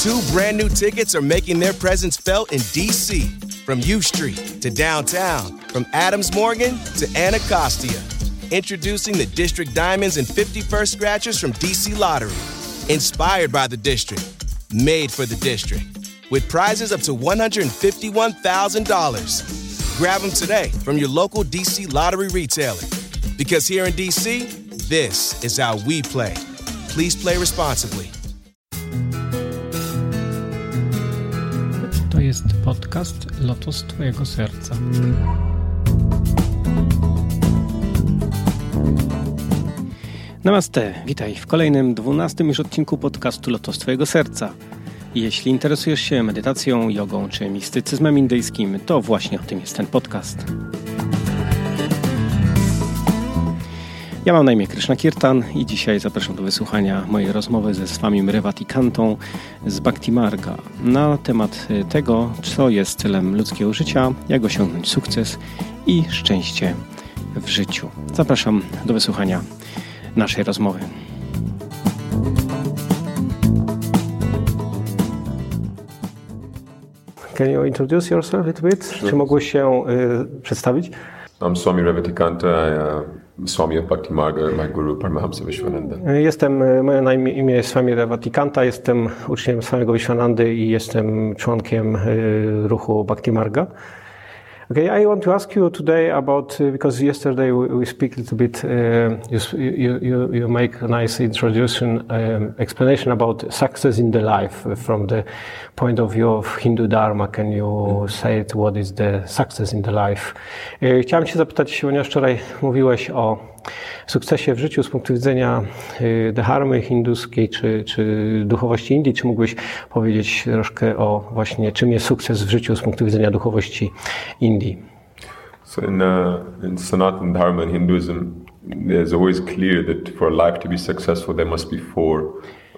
Two brand new tickets are making their presence felt in DC. From U Street to downtown, from Adams Morgan to Anacostia. Introducing the District Diamonds and 51st Scratchers from DC Lottery. Inspired by the District, made for the District. With prizes up to $151,000. Grab them today from your local DC Lottery retailer. Because here in DC, this is how we play. Please play responsibly. To jest podcast Lotos Twojego Serca. Namaste, witaj w kolejnym, dwunastym już odcinku podcastu Lotos Twojego Serca. Jeśli interesujesz się medytacją, jogą czy mistycyzmem indyjskim, to właśnie o tym jest ten podcast. Ja mam na imię Krishna Kirtan i dzisiaj zapraszam do wysłuchania mojej rozmowy ze Swamim Revatikantą z Bhakti Marga na temat tego, co jest celem ludzkiego życia, jak osiągnąć sukces i szczęście w życiu. Zapraszam do wysłuchania naszej rozmowy. Can you introduce yourself a little bit? Czy mógłbyś się y, przedstawić? I'm Swami Revatikanta, I, uh, Swami my guru Paramahamsa Vishwananda. Jestem, moje imię jest Swami Revatikanta, jestem uczniem Swamiego Vishwanandy i jestem członkiem y, ruchu Bhakti Marga. Okay, I want to ask you today about uh, because yesterday we, we speak a little bit. Uh, you, you, you make a nice introduction um, explanation about success in the life from the point of view of Hindu Dharma. Can you say it, what is the success in the life? Uh, chciałem Cię zapytać, ponieważ wczoraj mówiłeś o sukcesie w życiu z punktu widzenia y, dharmy hinduskiej czy, czy duchowości Indii. Czy mógłbyś powiedzieć troszkę o właśnie czym jest sukces w życiu z punktu widzenia duchowości Indii? So in, uh, in Sanatan Dharma and Hinduism, there's always clear that for life to be successful, there must be four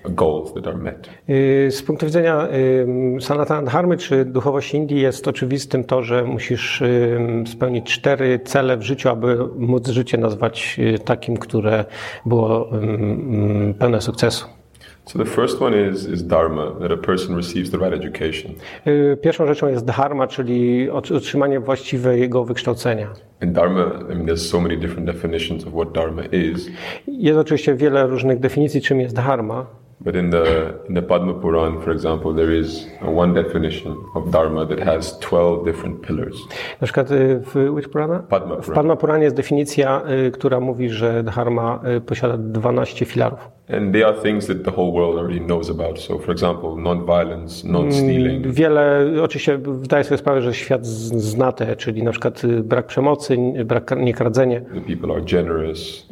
goals that are met. Y, Z punktu widzenia y, Sanatana Dharmy czy duchowości Indii jest oczywistym to, że musisz y, spełnić cztery cele w życiu, aby móc życie nazwać takim, które było pełne sukcesu. So the first one is, is Dharma, that a person receives the right education. Pierwszą rzeczą jest dharma, czyli ot- otrzymanie właściwego wykształcenia. In Dharma, I mean, there's so many different definitions of what Dharma is, Jest oczywiście wiele różnych definicji, czym jest dharma, but in the, in the Padma Puran, for example, there is one definition of Dharma that has 12 different pillars. Na przykład y, w which Purana? Padma W Purana. Padma Puranie jest definicja, y, która mówi, że dharma y, posiada 12 filarów. And they are things that the whole world already knows about. So, for example, non-violence, non-stealing, Wiele, oczywiście zdaję sobie sprawę, że świat zna te, czyli na przykład brak przemocy, brak niekradzenie, the people are generous.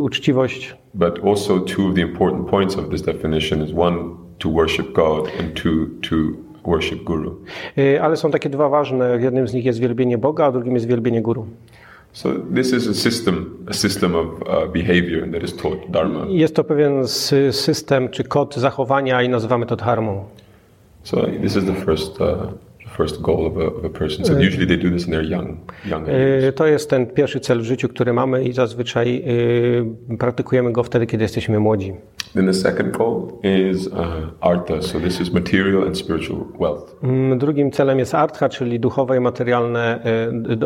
uczciwość. But also, two of the important points of this definition is one, to worship God, and two, to worship Guru. Y, Ale są takie dwa ważne. Jednym z nich jest wielbienie Boga, a drugim jest wielbienie guru. So, this is a system, a system of uh, behavior that is taught Dharma. Jest to pewien sy- system czy kod zachowania i nazywamy to dharmą. So, this is the first, uh, first goal of a, of a person. So, usually they do this in their young, young. Y, To jest ten pierwszy cel w życiu, który mamy i zazwyczaj y, praktykujemy go wtedy, kiedy jesteśmy młodzi. Then the second goal is uh, artha. So, this is material and spiritual wealth. Mm, Drugim celem jest artha, czyli duchowe i materialne, y,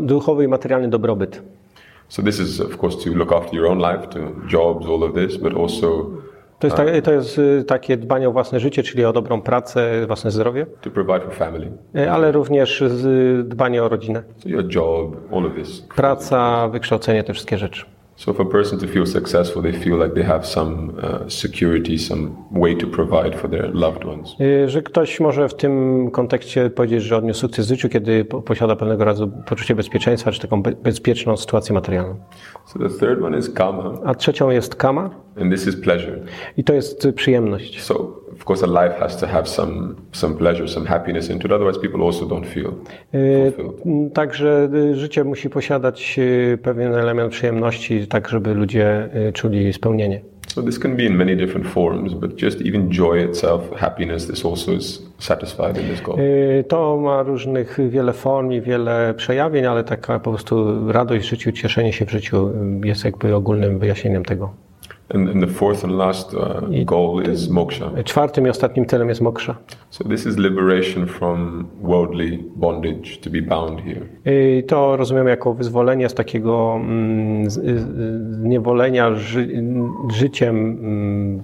duchowy i materialny dobrobyt. So, this is, of course, to look after your own life, to jobs, all of this, but also To jest, ta, to jest y, takie dbanie o własne życie, czyli o dobrą pracę, własne zdrowie, to provide for family. y, ale również z- dbanie o rodzinę. So, your job, all of this. Praca, wykształcenie, te wszystkie rzeczy. So for a person to feel successful, they feel like they have some uh, security, some way to provide for their loved ones. Y, Że ktoś może w tym kontekście powiedzieć, że odniósł sukces w życiu, kiedy po- posiada pewnego rodzaju poczucie bezpieczeństwa, czy taką be- bezpieczną sytuację materialną. So the third one is kama, A trzecią jest kama and this is pleasure. i to jest y, przyjemność. So of course, a life has to have some some pleasure, some happiness into it. Otherwise, people also don't feel Y, fulfilled. Także y, życie musi posiadać y, pewien element przyjemności, tak żeby ludzie czuli spełnienie. So this can be in many different forms, but just even joy itself, happiness, this also is satisfied in this goal. To ma różnych wiele form i wiele przejawień, ale taka po prostu radość w życiu, cieszenie się w życiu jest jakby ogólnym wyjaśnieniem tego. And, and the fourth and last uh, goal is moksha. Czwartym i ostatnim celem jest moksha. So this is liberation from worldly bondage, to be bound here. I to rozumiemy jako wyzwolenie z takiego mm, zniewolenia ży, życiem mm,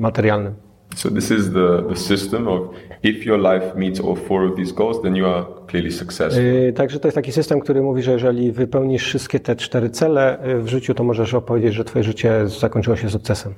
materialnym. So this is the, the system of if your life meets all four of these goals, then you are clearly successful. Y, Także to jest taki system, który mówi, że jeżeli wypełnisz wszystkie te cztery cele y, w życiu, to możesz opowiedzieć, że twoje życie zakończyło się sukcesem.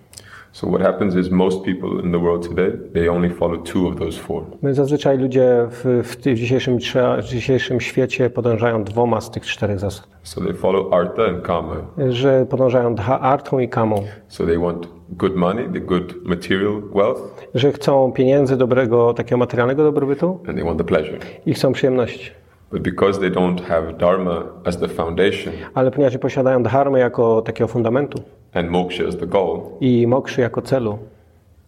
So what happens is most people in the world today, they only follow two of those four. My zazwyczaj ludzie w, w, w, dzisiejszym, w dzisiejszym świecie podążają dwoma z tych czterech zasad. So they follow artha and kama. Że podążają artą i kamą. So they want good money, the good material wealth, Że chcą pieniędzy, dobrego, takiego materialnego dobrobytu and they want the pleasure. i chcą przyjemności. But because they don't have dharma as the foundation Ale ponieważ nie posiadają dharmy jako takiego fundamentu and moksha as the goal, i mokszy jako celu,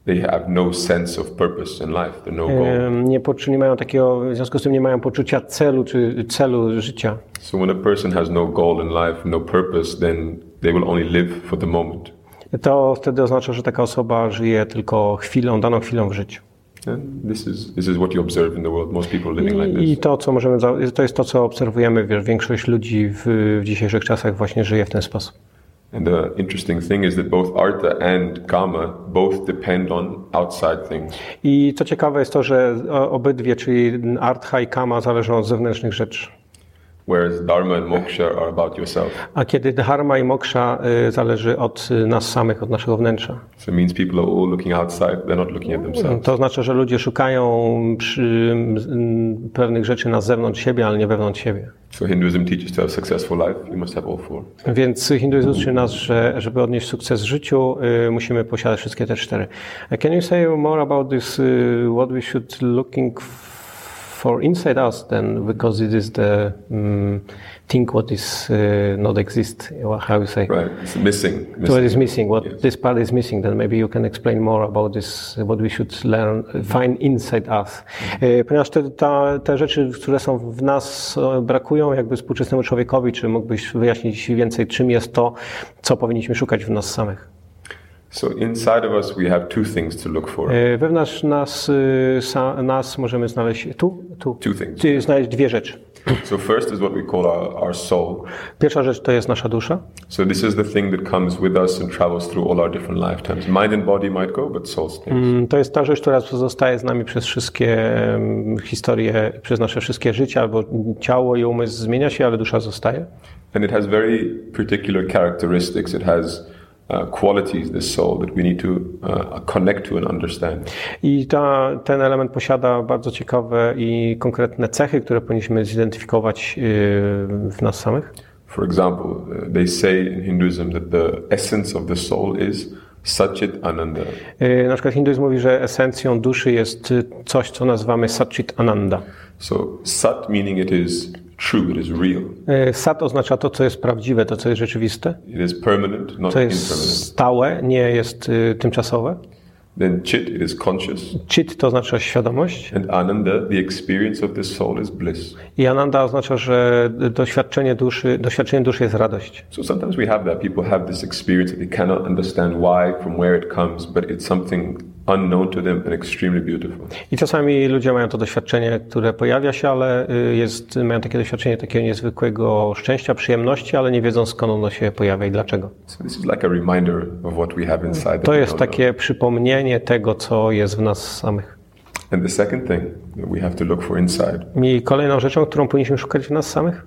they have no sense of purpose in life. There's no goal. nie, poczu- nie mają takiego, w związku z tym nie mają poczucia celu czy celu życia. So when a person has no goal in life, no purpose, then they will only live for the moment. To wtedy oznacza, że taka osoba żyje tylko chwilą, daną chwilą w życiu. I to, co możemy, to jest to, co obserwujemy. Wiesz, większość ludzi w, w dzisiejszych czasach właśnie żyje w ten sposób. And the interesting thing is that both artha and kama both depend on outside things. I co ciekawe jest to, że obydwie, czyli artha i kama, zależą od zewnętrznych rzeczy. Whereas dharma and moksha are about yourself. A kiedy dharma i moksha y, zależy od y, nas samych, od naszego wnętrza. So it means people are all looking outside, they're not looking at themselves. To oznacza, że ludzie szukają przy, pewnych rzeczy na zewnątrz siebie, ale nie wewnątrz siebie. So Hinduism teaches to have successful life, you must have all four. Więc hinduizm uczy nas, że żeby odnieść sukces w życiu, y, musimy posiadać wszystkie te cztery. Can you say more about this, what we should looking f- for inside us then, because it is the um, thing what is uh, not exist, or how you say. Right, it's missing. So missing. what is missing? What Yes. this part is missing? Then maybe you can explain more about this. What we should learn, find inside us, E, ponieważ te, ta, te rzeczy, które są w nas, e, brakują jakby współczesnemu człowiekowi. Czy mógłbyś wyjaśnić więcej, czym jest to, co powinniśmy szukać w nas samych? So inside of us, we have two things to look for. E, Wewnątrz nas, y, sa, nas możemy znaleźć tu, tu, Two things. Ty znaleźć dwie rzeczy. So first is what we call our, our soul. Pierwsza rzecz to jest nasza dusza. So this is the thing that comes with us and travels through all our different lifetimes. Mind and body might go, but soul stays. Mm, To jest ta rzecz, która pozostaje z nami przez wszystkie em, historie, przez nasze wszystkie życia, bo ciało i umysł zmienia się, ale dusza zostaje. And it has very particular characteristics. It has qualities, this soul, that we need to connect to and understand. I ta, ten element posiada bardzo ciekawe i konkretne cechy, które powinniśmy zidentyfikować yy, w nas samych. For example, uh, they say in Hinduism that the essence of the soul is Satchit Ananda. Yy, Na przykład hinduizm mówi, że esencją duszy jest y, coś, co nazywamy Satchit Ananda. So Sat meaning it is true, it is real, Yy, Sat oznacza to, co jest prawdziwe, to, co jest rzeczywiste, it is permanent, not co jest impermanent. stałe, nie jest y, tymczasowe. Then Chit, it is conscious, Chit to oznacza świadomość and Ananda, the experience of this soul is bliss. i Ananda oznacza, że doświadczenie duszy, doświadczenie duszy jest radość. So sometimes we have that. People have this experience that they cannot understand why, from where it comes, but it's something unknown to them and extremely beautiful. I czasami ludzie mają to doświadczenie, które pojawia się, ale y, jest, mają takie doświadczenie takiego niezwykłego szczęścia, przyjemności, ale nie wiedzą skąd ono się pojawia i dlaczego. So this is like a reminder of what we have inside. that To jest don't know. takie przypomnienie tego, co jest w nas samych. And the second thing that we have to look for inside I kolejną rzeczą, którą powinniśmy szukać w nas samych,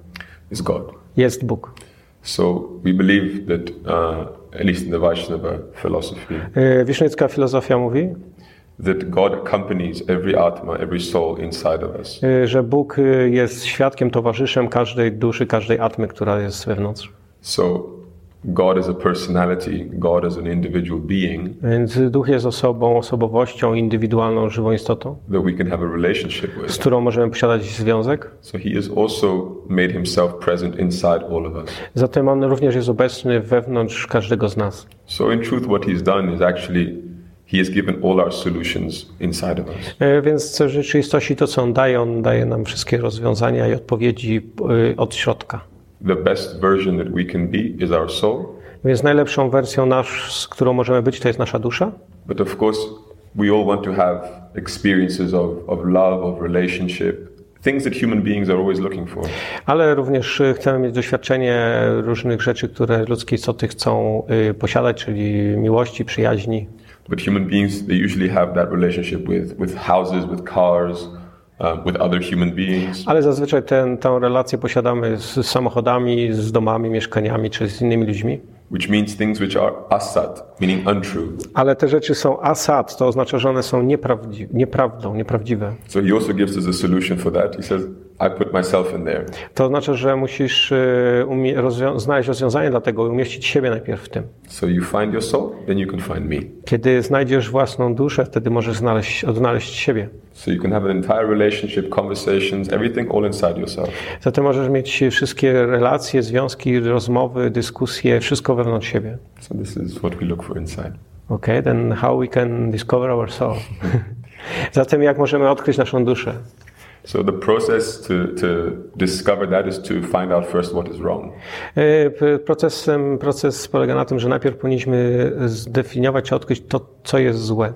is God. jest Bóg. So we believe that, uh, at least in the Vaishnava philosophy, Y, Wisznycka filozofia mówi, that God accompanies every atma, every soul inside of us. y, że Bóg y, jest świadkiem, towarzyszem każdej duszy, każdej atmy, która jest wewnątrz. So God is a personality, God is an individual being Więc duch jest osobą, osobowością, indywidualną, żywą istotą, that we can have a relationship z with. którą możemy posiadać związek. So he has also made himself present inside all of us. Zatem on również jest obecny wewnątrz każdego z nas. So in truth, what he's done is actually he has given all our solutions inside of us. E, Więc w rzeczywistości to, co on daje, on daje nam wszystkie rozwiązania i odpowiedzi e, od środka. The best version that we can be is our soul, Więc najlepszą wersją nasz, z którą możemy być, to jest nasza dusza. But of course, we all want to have experiences of, of love, of relationship, things that human beings are always looking for. Ale również y, chcemy mieć doświadczenie różnych rzeczy, które ludzkie istoty chcą y, posiadać, czyli miłości, przyjaźni. But human beings, they usually have that relationship with, with houses, with cars, with other human beings. Ale zazwyczaj tę relację posiadamy z samochodami, z domami, mieszkaniami czy z innymi ludźmi. which means things which are asat, meaning untrue. Ale te rzeczy są asad, to oznacza, że one są nieprawdzi- nieprawdą, nieprawdziwe. So he also gives us a solution for that. He says, I put myself in there. To oznacza, że musisz y, umie- rozwią- znaleźć rozwiązanie dla tego i umieścić siebie najpierw w tym. So you find your soul, then you can find me. Kiedy znajdziesz własną duszę, wtedy możesz znaleźć, odnaleźć siebie. So you can have an entire relationship, conversations, everything all inside yourself. Zatem możesz mieć wszystkie relacje, związki, rozmowy, dyskusje, wszystko wewnątrz siebie. So this is what we look for inside. Okay, then how we can discover our soul? Zatem jak możemy odkryć naszą duszę? So the process to, to discover that is to find out first what is wrong. E, Procesem, proces polega na tym, że najpierw powinniśmy zdefiniować odkryć to, co jest złe.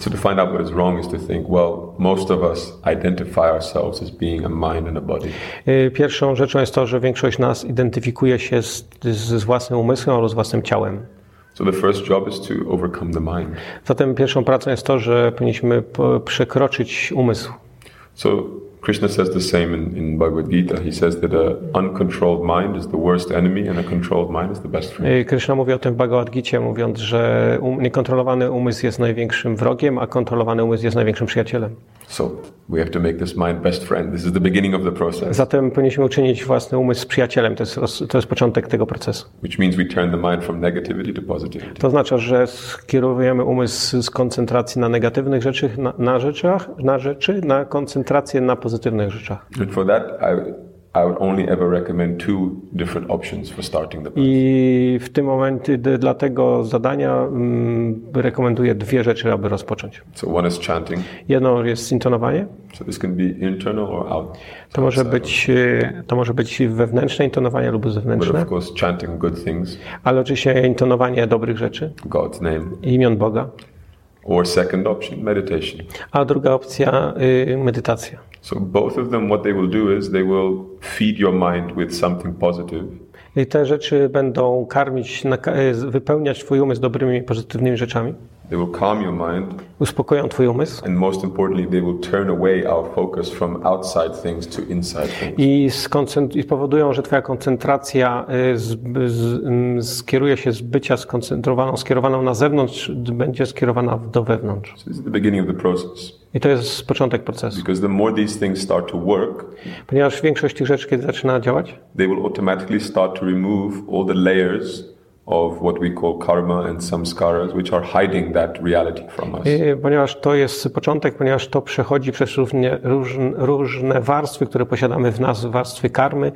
So to find out what is wrong is to think, well, most of us identify ourselves as being a mind and a body. E, Pierwszą rzeczą jest to, że większość nas identyfikuje się z, z własnym umysłem albo z własnym ciałem. So the first job is to overcome the mind. Zatem pierwszą pracą jest to, że powinniśmy po- przekroczyć umysł. So Krishna says the same in, in Bhagavad Gita. He says that a uncontrolled mind is the worst enemy and a controlled mind is the best friend. Krishna mówi o tym w Bhagavad Gicie, mówiąc, że um, niekontrolowany umysł jest największym wrogiem, a kontrolowany umysł jest największym przyjacielem. So we have to make this mind best friend. This is the beginning of the process, Zatem powinniśmy uczynić własny umysł przyjacielem. To jest, roz- to jest początek tego procesu. which means we turn the mind from negativity to positivity. To oznacza, że skierujemy umysł z koncentracji na negatywnych rzeczy, na, na rzeczach, na rzeczy, na koncentrację na pozytywnych rzeczach. And for that, I, I would only ever recommend two different options for starting the process. I w tym momencie dla tego zadania mm, rekomenduję dwie rzeczy, aby rozpocząć. So one is chanting. Jedno jest intonowanie. So this can be internal or out. To może być, y, to może być wewnętrzne intonowanie lub But zewnętrzne, of course, chanting good things, ale oczywiście intonowanie dobrych rzeczy, God's name. imion Boga. Or second option, meditation. A druga opcja, y, medytacja. So both of them, what they will do is they will feed your mind with something positive, I te rzeczy będą karmić, y, wypełniać Twój umysł dobrymi, pozytywnymi rzeczami. They will calm your mind, Uspokoją Twój umysł and most importantly, they will turn away our focus from outside things to inside things. i, skoncent- i spowodują, że Twoja koncentracja y, z, z, skieruje się z bycia skoncentrowaną, skierowaną na zewnątrz, będzie skierowana do wewnątrz. So this is the beginning of the process. I to jest początek procesu. Because the more these things start to work, Ponieważ większość tych rzeczy, kiedy zaczyna działać, they will automatically start to remove all the layers of what we call karma and samskaras, which are hiding that reality from us. y, ponieważ to jest początek, ponieważ to przechodzi przez różne, różne warstwy, które posiadamy w nas, warstwy karmy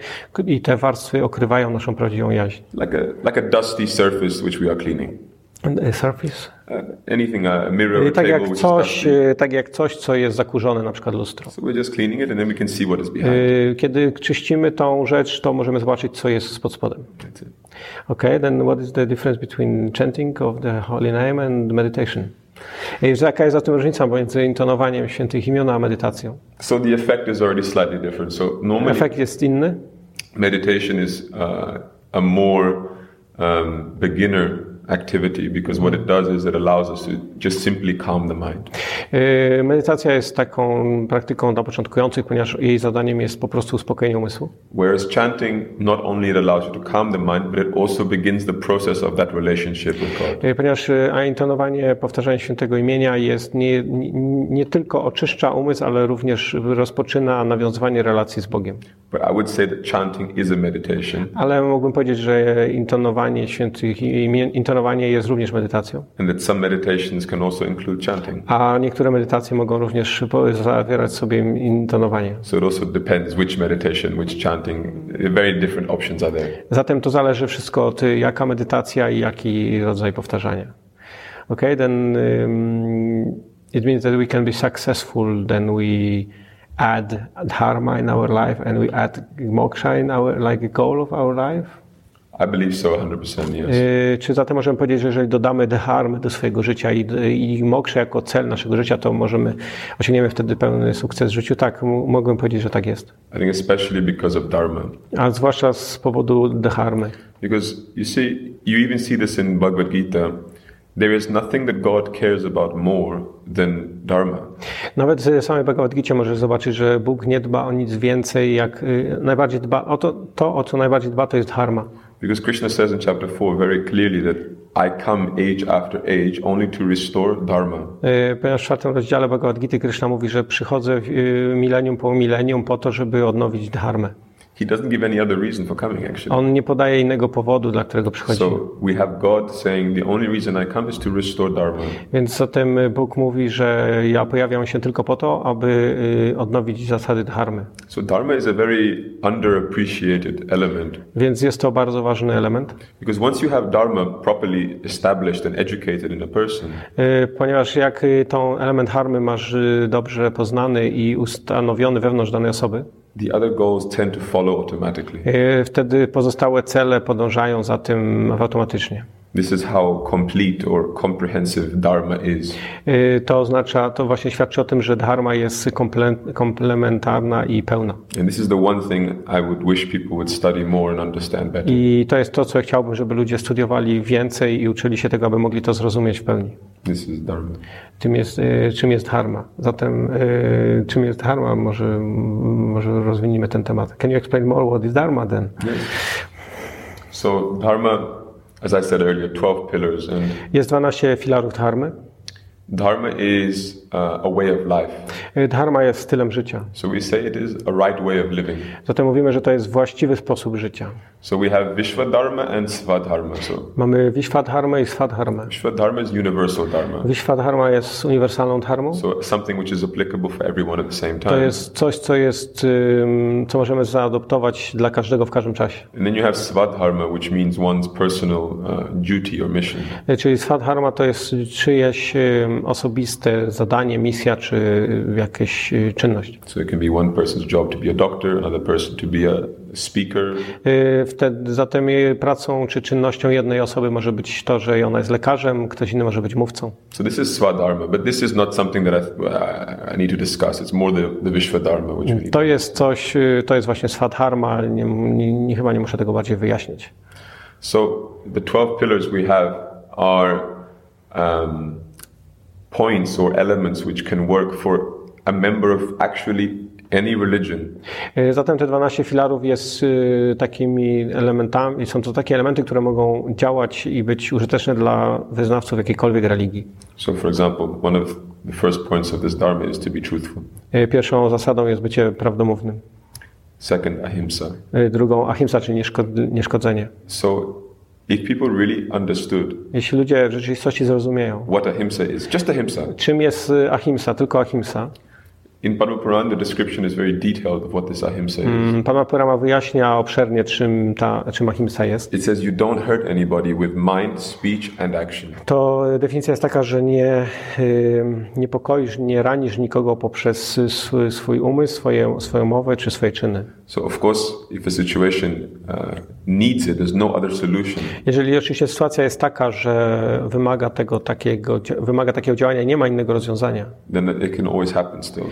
i te warstwy okrywają naszą prawdziwą jaźń. Like a, like a dusty surface which we are cleaning. Y, Surface? Uh, anything, a mirror, a Tak table jak, coś, y, tak jak coś, co jest zakurzone, na przykład lustro. So Kiedy czyścimy tą rzecz, to możemy zobaczyć, co jest pod spodem. Okay, then what is the difference between chanting of the holy name and meditation? I jaka jest zatem różnica między intonowaniem świętych imion a medytacją? So the effect is already slightly different. So normally Efekt jest inny. meditation is uh, a more um, beginner activity because what it does is it allows us to just simply calm the mind. Y, Medytacja jest taką praktyką dla początkujących, ponieważ jej zadaniem jest po prostu uspokojenie umysłu. Whereas chanting, not only it allows you to calm the mind, but it also begins the process of that relationship with God. Y, Ponieważ y, a intonowanie, powtarzanie świętego imienia jest nie, nie, nie tylko oczyszcza umysł, ale również rozpoczyna nawiązywanie relacji z Bogiem. But I would say that chanting is a meditation, Ale mógłbym powiedzieć, że intonowanie świętych imien, intonowanie jest również medytacją. and that some meditations can also include chanting. A niektóre medytacje mogą również zawierać sobie intonowanie. So it also depends which meditation, which chanting. Very different options are there. Zatem to zależy wszystko od jaka medytacja i jaki rodzaj powtarzania. Okay, then um, it means that we can be successful, then we add dharma in our life and we add moksha in our, like a goal of our life. I believe so 100%, yes. Y, Czy zatem możemy powiedzieć, że jeżeli dodamy dharmy do swojego życia i, i mokrze jako cel naszego życia, to możemy, osiągniemy wtedy pełny sukces w życiu? Tak, mogłem powiedzieć, że tak jest. I think especially because of Dharma. A zwłaszcza z powodu dharmy. Because you see, you even see this in Bhagavad Gita. There is nothing that God cares about more than Dharma. Nawet w samej Bhagavad Gita możesz zobaczyć, że Bóg nie dba o nic więcej, jak y, najbardziej dba o to, to, o co najbardziej dba, to jest dharma. Because Krishna says in chapter 4 very clearly that I come age after age only to restore Dharma. Y, Ponieważ w czwartym rozdziale Bhagavad Gita Krishna mówi, że przychodzę y, milenium po milenium po to, żeby odnowić dharmę. He doesn't give any other reason for coming, actually. On nie podaje innego powodu, dla którego przychodzi. So we have God saying the only reason I come is to restore Dharma. Więc zatem Bóg mówi, że ja pojawiam się tylko po to, aby y, odnowić zasady dharmy. So Dharma is a very underappreciated element Więc jest to bardzo ważny element, because once you have Dharma properly established and educated in a person, y, ponieważ jak y, tą element dharmy masz y, dobrze poznany i ustanowiony wewnątrz danej osoby, the other goals tend to follow automatically. y, wtedy pozostałe cele podążają za tym automatycznie. This is how complete or comprehensive Dharma is. Y, To oznacza, to właśnie świadczy o tym, że dharma jest komple- komplementarna i pełna. And this is the one thing I would wish people would study more and understand better. I to jest to, co chciałbym, żeby ludzie studiowali więcej i uczyli się tego, aby mogli to zrozumieć w pełni. This is Dharma. Czym jest, y, czym jest dharma? Zatem, y, czym jest dharma? Może, może rozwiniemy ten temat. Can you explain more what is dharma then? So Dharma, as I said earlier, 12 pillars, Jest 12 filarów dharmy. Dharma is uh, a way of life. Y, Dharma jest stylem życia. So we say it is a right way of living. Zatem mówimy, że to jest właściwy sposób życia. So we have Vishwadharma and Svadharma. So Mamy Vishwadharmę i Svadharmę. Vishwadharma is universal dharma. Vishwadharma jest uniwersalną dharmą. So something which is applicable for everyone at the same To time. jest coś, co jest, co możemy zaadoptować dla każdego w każdym czasie. And then you have Svadharma, which means one's personal uh, duty or mission. Y, Czyli Svadharma to jest czyjeś osobiste zadanie, misja czy y, jakaś y, czynność. So it can be one person's job to be a doctor, another person to be a speaker, Y, Wtedy zatem jej pracą czy czynnością jednej osoby może być to, że ona jest lekarzem, ktoś inny może być mówcą. So this is Swadharma, but this is not something that I, I need to discuss. It's more the, the Vishwadharma, which we. To jest coś, y, to jest właśnie Svadharma, ale nie, nie, nie, chyba nie muszę tego bardziej wyjaśnić. So the 12 pillars we have are um, points or elements which can work for a member of actually any religion. Y, Zatem te 12 filarów jest y, takimi elementami, są to takie elementy, które mogą działać i być użyteczne dla wyznawców jakiejkolwiek religii. So, for example, one of the first points of this dharma is to be truthful. Y, Pierwszą zasadą jest bycie prawdomównym. Second, ahimsa. Drugą ahimsa, czyli nieszkod- nieszkodzenie. So, if people really understood Jeśli ludzie w rzeczywistości zrozumieją, what ahimsa is, just ahimsa. czym jest y, ahimsa, tylko ahimsa, In Padma Puran, the description is very detailed of what this ahimsa is. Mm, Pana Purama wyjaśnia obszernie, czym, ta, czym ahimsa jest. It says you don't hurt anybody with mind, speech, and action. To definicja jest taka, że nie y, niepokoisz, nie ranisz nikogo poprzez swój umysł, swoje, swoją mowę czy swoje czyny. So, of course, if a situation uh, needs it, there's no other solution. Jeżeli oczywiście sytuacja jest taka, że wymaga tego takiego, wymaga takiego działania nie ma innego rozwiązania, Then it can always happen still.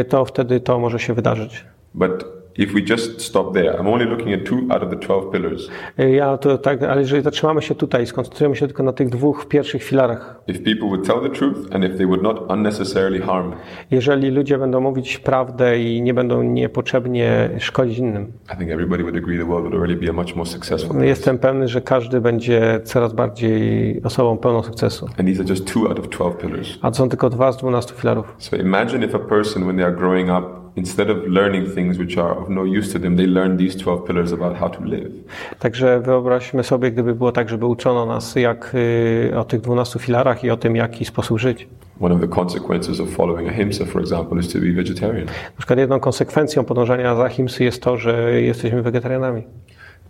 y, to wtedy to może się wydarzyć. But if we just stop there, I'm only looking at two out of the 12 pillars. Y, Ja to tak, ale jeżeli zatrzymamy się tutaj skoncentrujemy się tylko na tych dwóch pierwszych filarach, If people would tell the truth and if they would not unnecessarily harm, jeżeli ludzie będą mówić prawdę i nie będą niepotrzebnie szkodzić innym, I think everybody would agree the world would already be a much more successful jestem pewny, że każdy będzie coraz bardziej osobą pełną sukcesu. And these are just two out of 12 pillars. A to są tylko dwa z dwunastu filarów. So imagine if a person, when they are growing up, instead of learning things which are of no use to them, they learn these 12 pillars about how to live. Także wyobraźmy sobie, gdyby było tak, żeby uczono nas jak y, o tych dwunastu filarach i o tym, jaki sposób żyć. One of the consequences of following ahimsa, for example, is to be vegetarian. Na przykład jedną konsekwencją podążania za himsy jest to, że jesteśmy wegetarianami.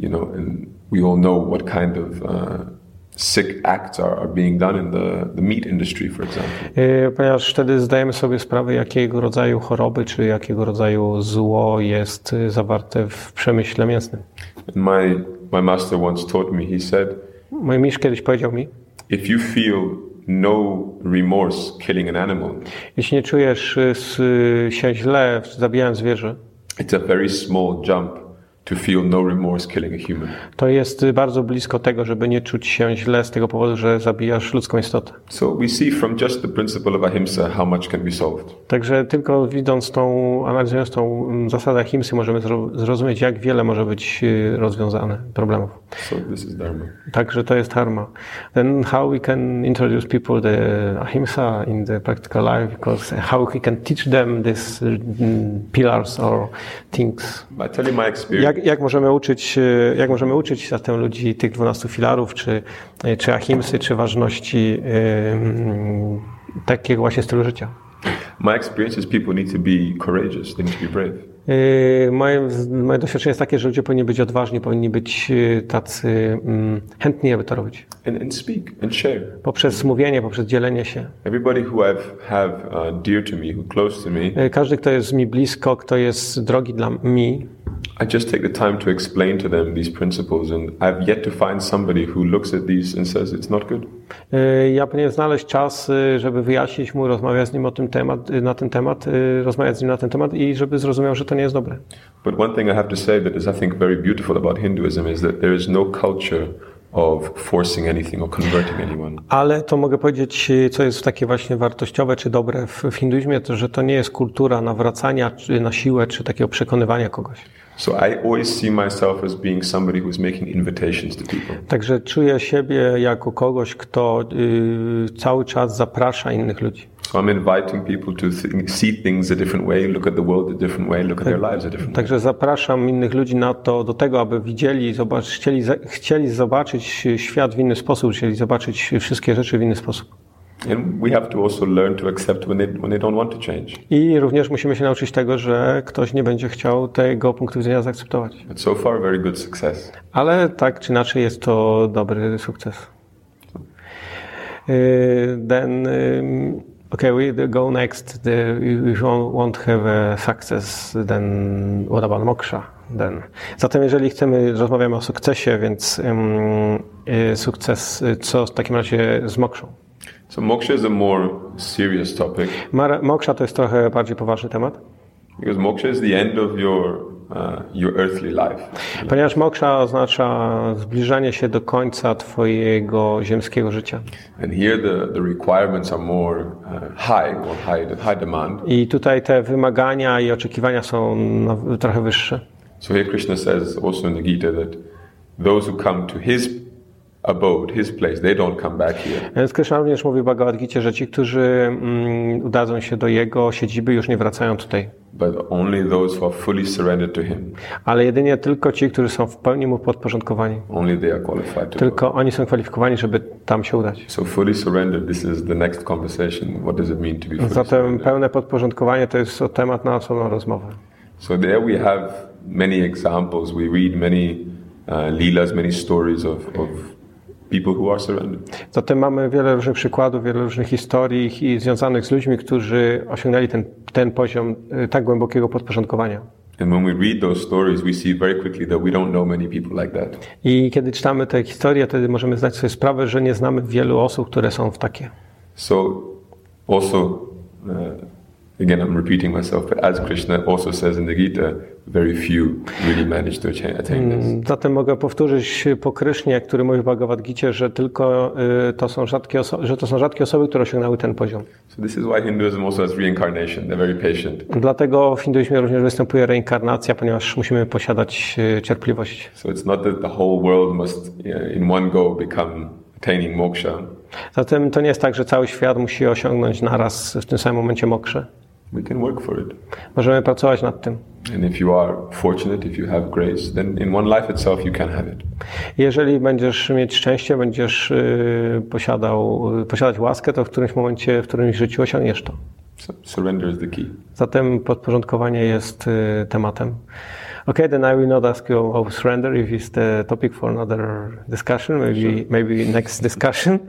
You know, and we all know what kind of uh, sick acts are, being done in the, the meat industry, for example. Y, Ponieważ wtedy zdajemy sobie sprawę, jakiego rodzaju choroby czy jakiego rodzaju zło jest y, zawarte w przemyśle mięsnym. My, my master once taught me, he said, Mój mistrz kiedyś powiedział mi, if you feel no remorse killing an animal, jeśli nie czujesz y, się źle zabijając zwierzę, it's a very small jump to feel no remorse killing a human. to jest bardzo blisko tego, żeby nie czuć się źle z tego powodu, że zabijasz ludzką istotę. So we see from just the principle of ahimsa how much can be solved. Także tylko widząc tą, analizując tą mm, zasadę Himsy, możemy zro- zrozumieć, jak wiele może być y, rozwiązane problemów. So this is dharma. Także to jest dharma. Then how we can introduce people the ahimsa in the practical life, because how we can teach them these mm, pillars or things. I tell you my experience. Jak, jak możemy uczyć, y, jak możemy uczyć zatem ludzi tych 12 filarów, czy, y, czy ahimsy, czy ważności y, mm, takiego właśnie stylu życia? My experience is people need to be courageous. They need to be brave. Yy, Moje, moje doświadczenie jest takie, że ludzie powinni być odważni, powinni być yy, tacy mm, chętni, aby to robić. And, and speak and share. Poprzez mówienie, poprzez dzielenie się. Everybody who I've have uh, dear to me, who close to me, Yy, Każdy, kto jest mi blisko, kto jest drogi dla mi, I just take the time to explain to them these principles, and I've yet to find somebody who looks at these and says it's not good. yy, ja powinienem znaleźć czas, yy, żeby wyjaśnić mu, rozmawiać z nim o tym temat, yy, na ten temat, rozmawiać z nim na ten temat i żeby zrozumiał, że to nie jest dobre. But one thing I have to say that is, I think, very beautiful about Hinduism is that there is no culture of forcing anything or converting anyone. Ale to mogę powiedzieć, co jest takie właśnie wartościowe czy dobre w, w hinduizmie, to że to nie jest kultura nawracania czy na siłę, czy takiego przekonywania kogoś. So I always see myself as being somebody who's making invitations to people. Także czuję siebie jako kogoś, kto y, cały czas zaprasza innych ludzi. So I'm inviting people to th- see things a different way, look at the world a different way, look at their lives a different way. Także zapraszam innych ludzi na to, do tego, aby widzieli, zobacz, chcieli, chcieli zobaczyć świat w inny sposób, chcieli zobaczyć wszystkie rzeczy w inny sposób. And we have to also learn to accept when they, when they don't want to change. I również musimy się nauczyć tego, że ktoś nie będzie chciał tego punktu widzenia zaakceptować. But so far, very good success. Ale tak czy inaczej jest to dobry sukces. Y, Then, um, okay, we go next. The, if you want to have a success, then what about moksha? Then. Zatem jeżeli chcemy, rozmawiamy o sukcesie, więc um, sukces, co w takim razie z mokshą? So moksha is a more serious topic Moksha to jest trochę bardziej poważny temat, because moksha is the end of your uh, your earthly life. ponieważ moksha oznacza zbliżanie się do końca twojego ziemskiego życia. And here the, the requirements are more uh, high, more high, high demand. I tutaj te wymagania i oczekiwania są na, trochę wyższe. So here Krishna says also in the Gita that those who come to his abode, his place, they don't come back here. Więc Krishna również mówi w Bhagavad Gita, że ci, którzy mm, udadzą się do jego siedziby, już nie wracają tutaj. But only those who are fully surrendered to him, Ale jedynie tylko ci, którzy są w pełni mu podporządkowani. only they are qualified to go. Tylko oni są kwalifikowani, żeby tam się udać. So fully surrendered, this is the next conversation. What does it mean to be fully Zatem surrendered? pełne podporządkowanie to jest temat na osobną rozmowę. So there we have many examples. We read many uh, leelas, many stories of, of people who are surrendered. Zatem mamy wiele różnych przykładów, wiele różnych historii i związanych z ludźmi, którzy osiągnęli ten, ten poziom y, tak głębokiego podporządkowania. And when we read those stories, we see very quickly that we don't know many people like that. I kiedy czytamy te historie, wtedy możemy zdać sobie sprawę, że nie znamy wielu osób, które są w takie. So also, uh, again, I'm repeating myself, but as Krishna also says in the Gita, very few really manage to attain, attain this. Zatem mogę powtórzyć po Krysznie, który mówi w Bhagavad Gita, że tylko y, to są rzadkie że to są rzadkie osoby, które osiągnęły ten poziom. So this is why Hinduism also has reincarnation. They're very patient. Dlatego w hinduizmie również występuje reinkarnacja, ponieważ musimy posiadać y, cierpliwość. So it's not that the whole world must, uh, in one go, become attaining moksha. Zatem to nie jest tak, że cały świat musi osiągnąć naraz w tym samym momencie mokrze. We can work for it. Możemy pracować nad tym. And if you are fortunate, if you have grace, then in one life itself you can have it. Jeżeli będziesz mieć szczęście, będziesz y, posiadał, y, posiadać łaskę, to w którymś momencie, w którymś życiu osiągniesz to. So surrender is the key. Zatem podporządkowanie jest y, tematem. Okay, then I will not ask you about surrender if it's the topic for another discussion, maybe Sure. maybe next discussion.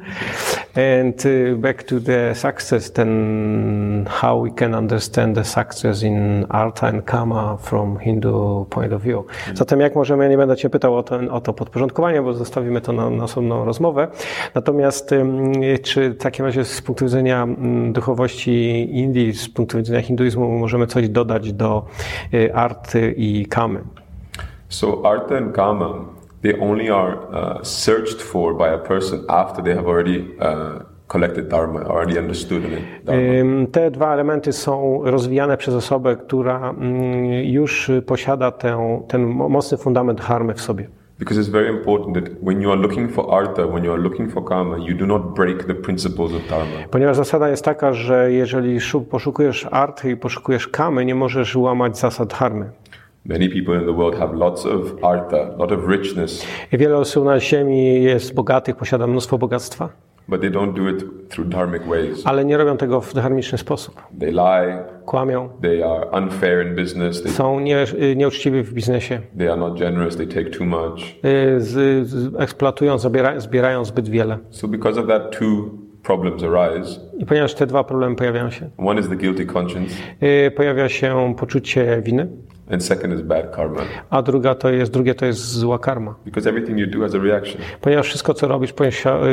And uh, back to the success, then how we can understand the success in Artha and Kama from Hindu point of view. Zatem jak możemy, ja nie będę Cię pytał o to, o to podporządkowanie, bo zostawimy to na, na osobną rozmowę. Natomiast czy w takim razie z punktu widzenia mm, duchowości Indii, z punktu widzenia hinduizmu możemy coś dodać do y, Arty i Kamy? So artha and kama, they only are uh, searched for by a person after they have already uh, collected dharma, already understood. Dharma. Te dwa elementy są rozwijane przez osobę, która mm, już posiada tę, ten mo- mocny fundament harmy w sobie. Because it's very important that when you are looking for artha, when you are looking for kama, you do not break the principles of dharma. Ponieważ zasada jest taka, że jeżeli szu- poszukujesz arty i poszukujesz kamy, nie możesz łamać zasad harmy. Many people in the world have lots of artha, lot of richness, I wiele osób na ziemi jest bogatych, posiada mnóstwo bogactwa, but they don't do it through dharmic ways. ale nie robią tego w dharmiczny sposób. They lie, Kłamią, they are unfair in business, they, są nie, y, nieuczciwi w biznesie, they are not generous, they take too much. y, z, z, eksploatują, zabiera, zbierają zbyt wiele. So because of that, two problems arise. I ponieważ te dwa problemy pojawiają się, One is the guilty conscience, y, pojawia się poczucie winy, and second is bad karma. a druga to jest, drugie to jest zła karma. Because everything you do has a reaction. Ponieważ wszystko, co robisz,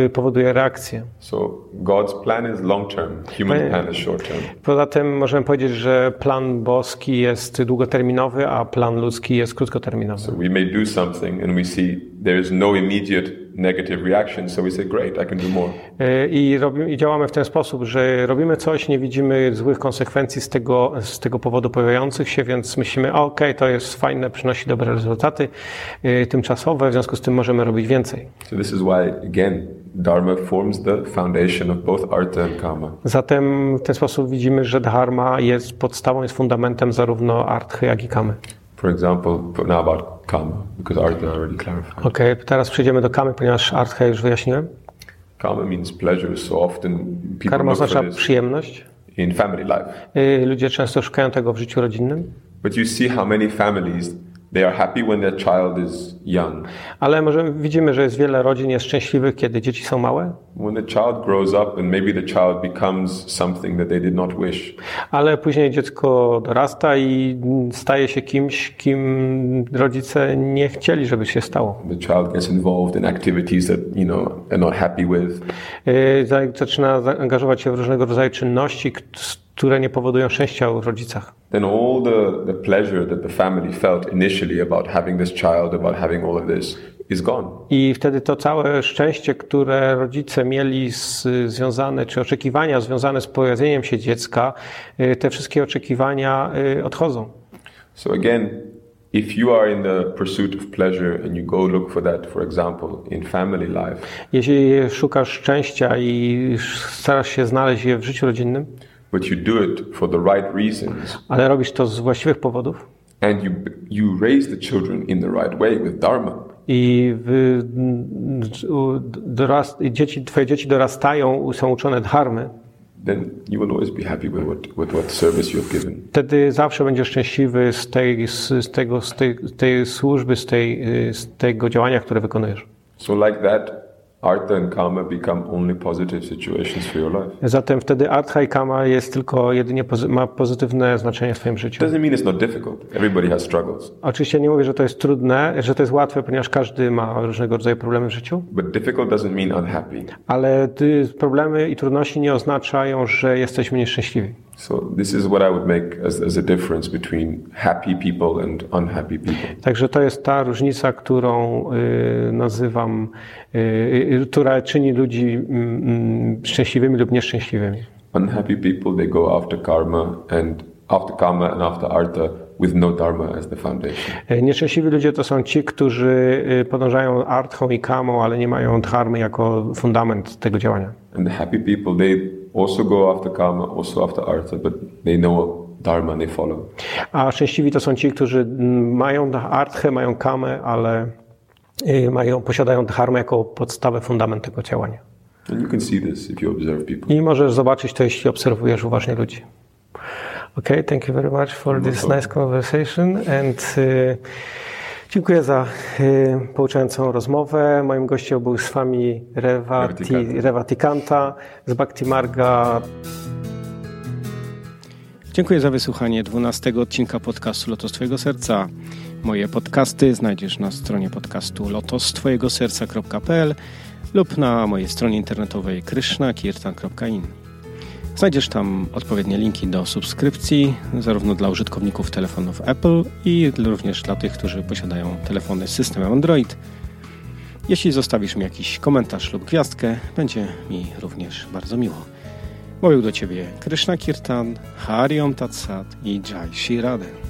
y, powoduje reakcję. So God's plan is long term, human Panie- plan is short term. Poza tym możemy powiedzieć, że plan boski jest długoterminowy, a plan ludzki jest krótkoterminowy. So we may do something and we see there is no immediate negative reaction, so we say, Great, I can do more. Y, I, robi, I działamy w ten sposób, że robimy coś, nie widzimy złych konsekwencji z tego, z tego powodu pojawiających się, więc myślimy, ok, to jest fajne, przynosi dobre rezultaty y, tymczasowe, w związku z tym możemy robić więcej. So this is why, again, Dharma forms the foundation of both artha and kama. Zatem w ten sposób widzimy, że dharma jest podstawą, jest fundamentem zarówno arthy, jak i kamy. For example, now about kama, because artha I already clarified. Ok, teraz przejdziemy do kamy, ponieważ artha już wyjaśniłem. Kama means pleasure, so often people Karma oznacza przyjemność. in family life. Y, Ludzie często szukają tego w życiu rodzinnym, But you see how many families they are happy when their child is young. ale może widzimy, że jest wiele rodzin jest szczęśliwych, kiedy dzieci są małe, When the child grows up and maybe the child becomes something that they did not wish, ale później dziecko dorasta i staje się kimś, kim rodzice nie chcieli, żeby się stało. the child gets involved in activities that you know they're not happy with. Y, za- Zaczyna zaangażować się w różnego rodzaju czynności, które nie powodują szczęścia w rodzicach. Then all the, the pleasure that the family felt initially about having this child, about having all of this, is gone. I wtedy to całe szczęście, które rodzice mieli z, związane, czy oczekiwania związane z pojawieniem się dziecka, y, te wszystkie oczekiwania y, odchodzą. So again, if you are in the pursuit of pleasure and you go look for that, for example, in family life, Jeśli szukasz szczęścia i starasz się znaleźć je w życiu rodzinnym, but you do it for the right reasons, ale robisz to z właściwych powodów and you you raise the children in the right way with dharma, i u- dorast, dzieci, twoje dzieci dorastają, są uczone dharmy, then you will always be happy with what with what service you have given. wtedy zawsze będziesz szczęśliwy z, tej, z, tego, z, tej, z tej służby, z, tej, y, z tego działania, które wykonujesz. So like that, artha and kama become only positive situations for your life. Zatem wtedy artha i kama jest tylko jedynie pozy- ma pozytywne znaczenie w twoim życiu. Doesn't mean it's not difficult. Everybody has struggles, Oczywiście nie mówię, że to jest trudne, że to jest łatwe, ponieważ każdy ma różnego rodzaju problemy w życiu, but difficult doesn't mean unhappy. ale problemy i trudności nie oznaczają, że jesteśmy nieszczęśliwi. So this is what I would make as, as a difference between happy people and unhappy people. Także to jest ta różnica, którą y, nazywam, y, y, która czyni ludzi mm, szczęśliwymi lub nieszczęśliwymi. Unhappy people they go after karma and after karma and after artha with no dharma as the foundation. Y, Nieszczęśliwi ludzie to są ci, którzy y, podążają artchą i kamą, ale nie mają dharmy jako fundament tego działania. And the happy people they also go after karma, also after artha, but they know dharma they follow. A szczęśliwi to są ci, którzy mają artchę, mają kamę, ale y, mają, posiadają dharmę jako podstawę, fundament tego działania. And you can see this if you observe people. I możesz zobaczyć to, jeśli obserwujesz uważnie ludzi. Okay, thank you very much for this nice conversation and uh, dziękuję za uh, pouczającą rozmowę. Moim gościem był z wami Revati, Revatikanta z Bhakti Marga. Dziękuję za wysłuchanie 12 odcinka podcastu Lotos Twojego Serca. Moje podcasty znajdziesz na stronie podcastu lotostwojegoserca.pl lub na mojej stronie internetowej krishnakirtan.in. Znajdziesz tam odpowiednie linki do subskrypcji, zarówno dla użytkowników telefonów Apple i również dla tych, którzy posiadają telefony z systemem Android. Jeśli zostawisz mi jakiś komentarz lub gwiazdkę, będzie mi również bardzo miło. Mówił do Ciebie Krishna Kirtan, Hariom Tatsat i Jai Shri Radhe.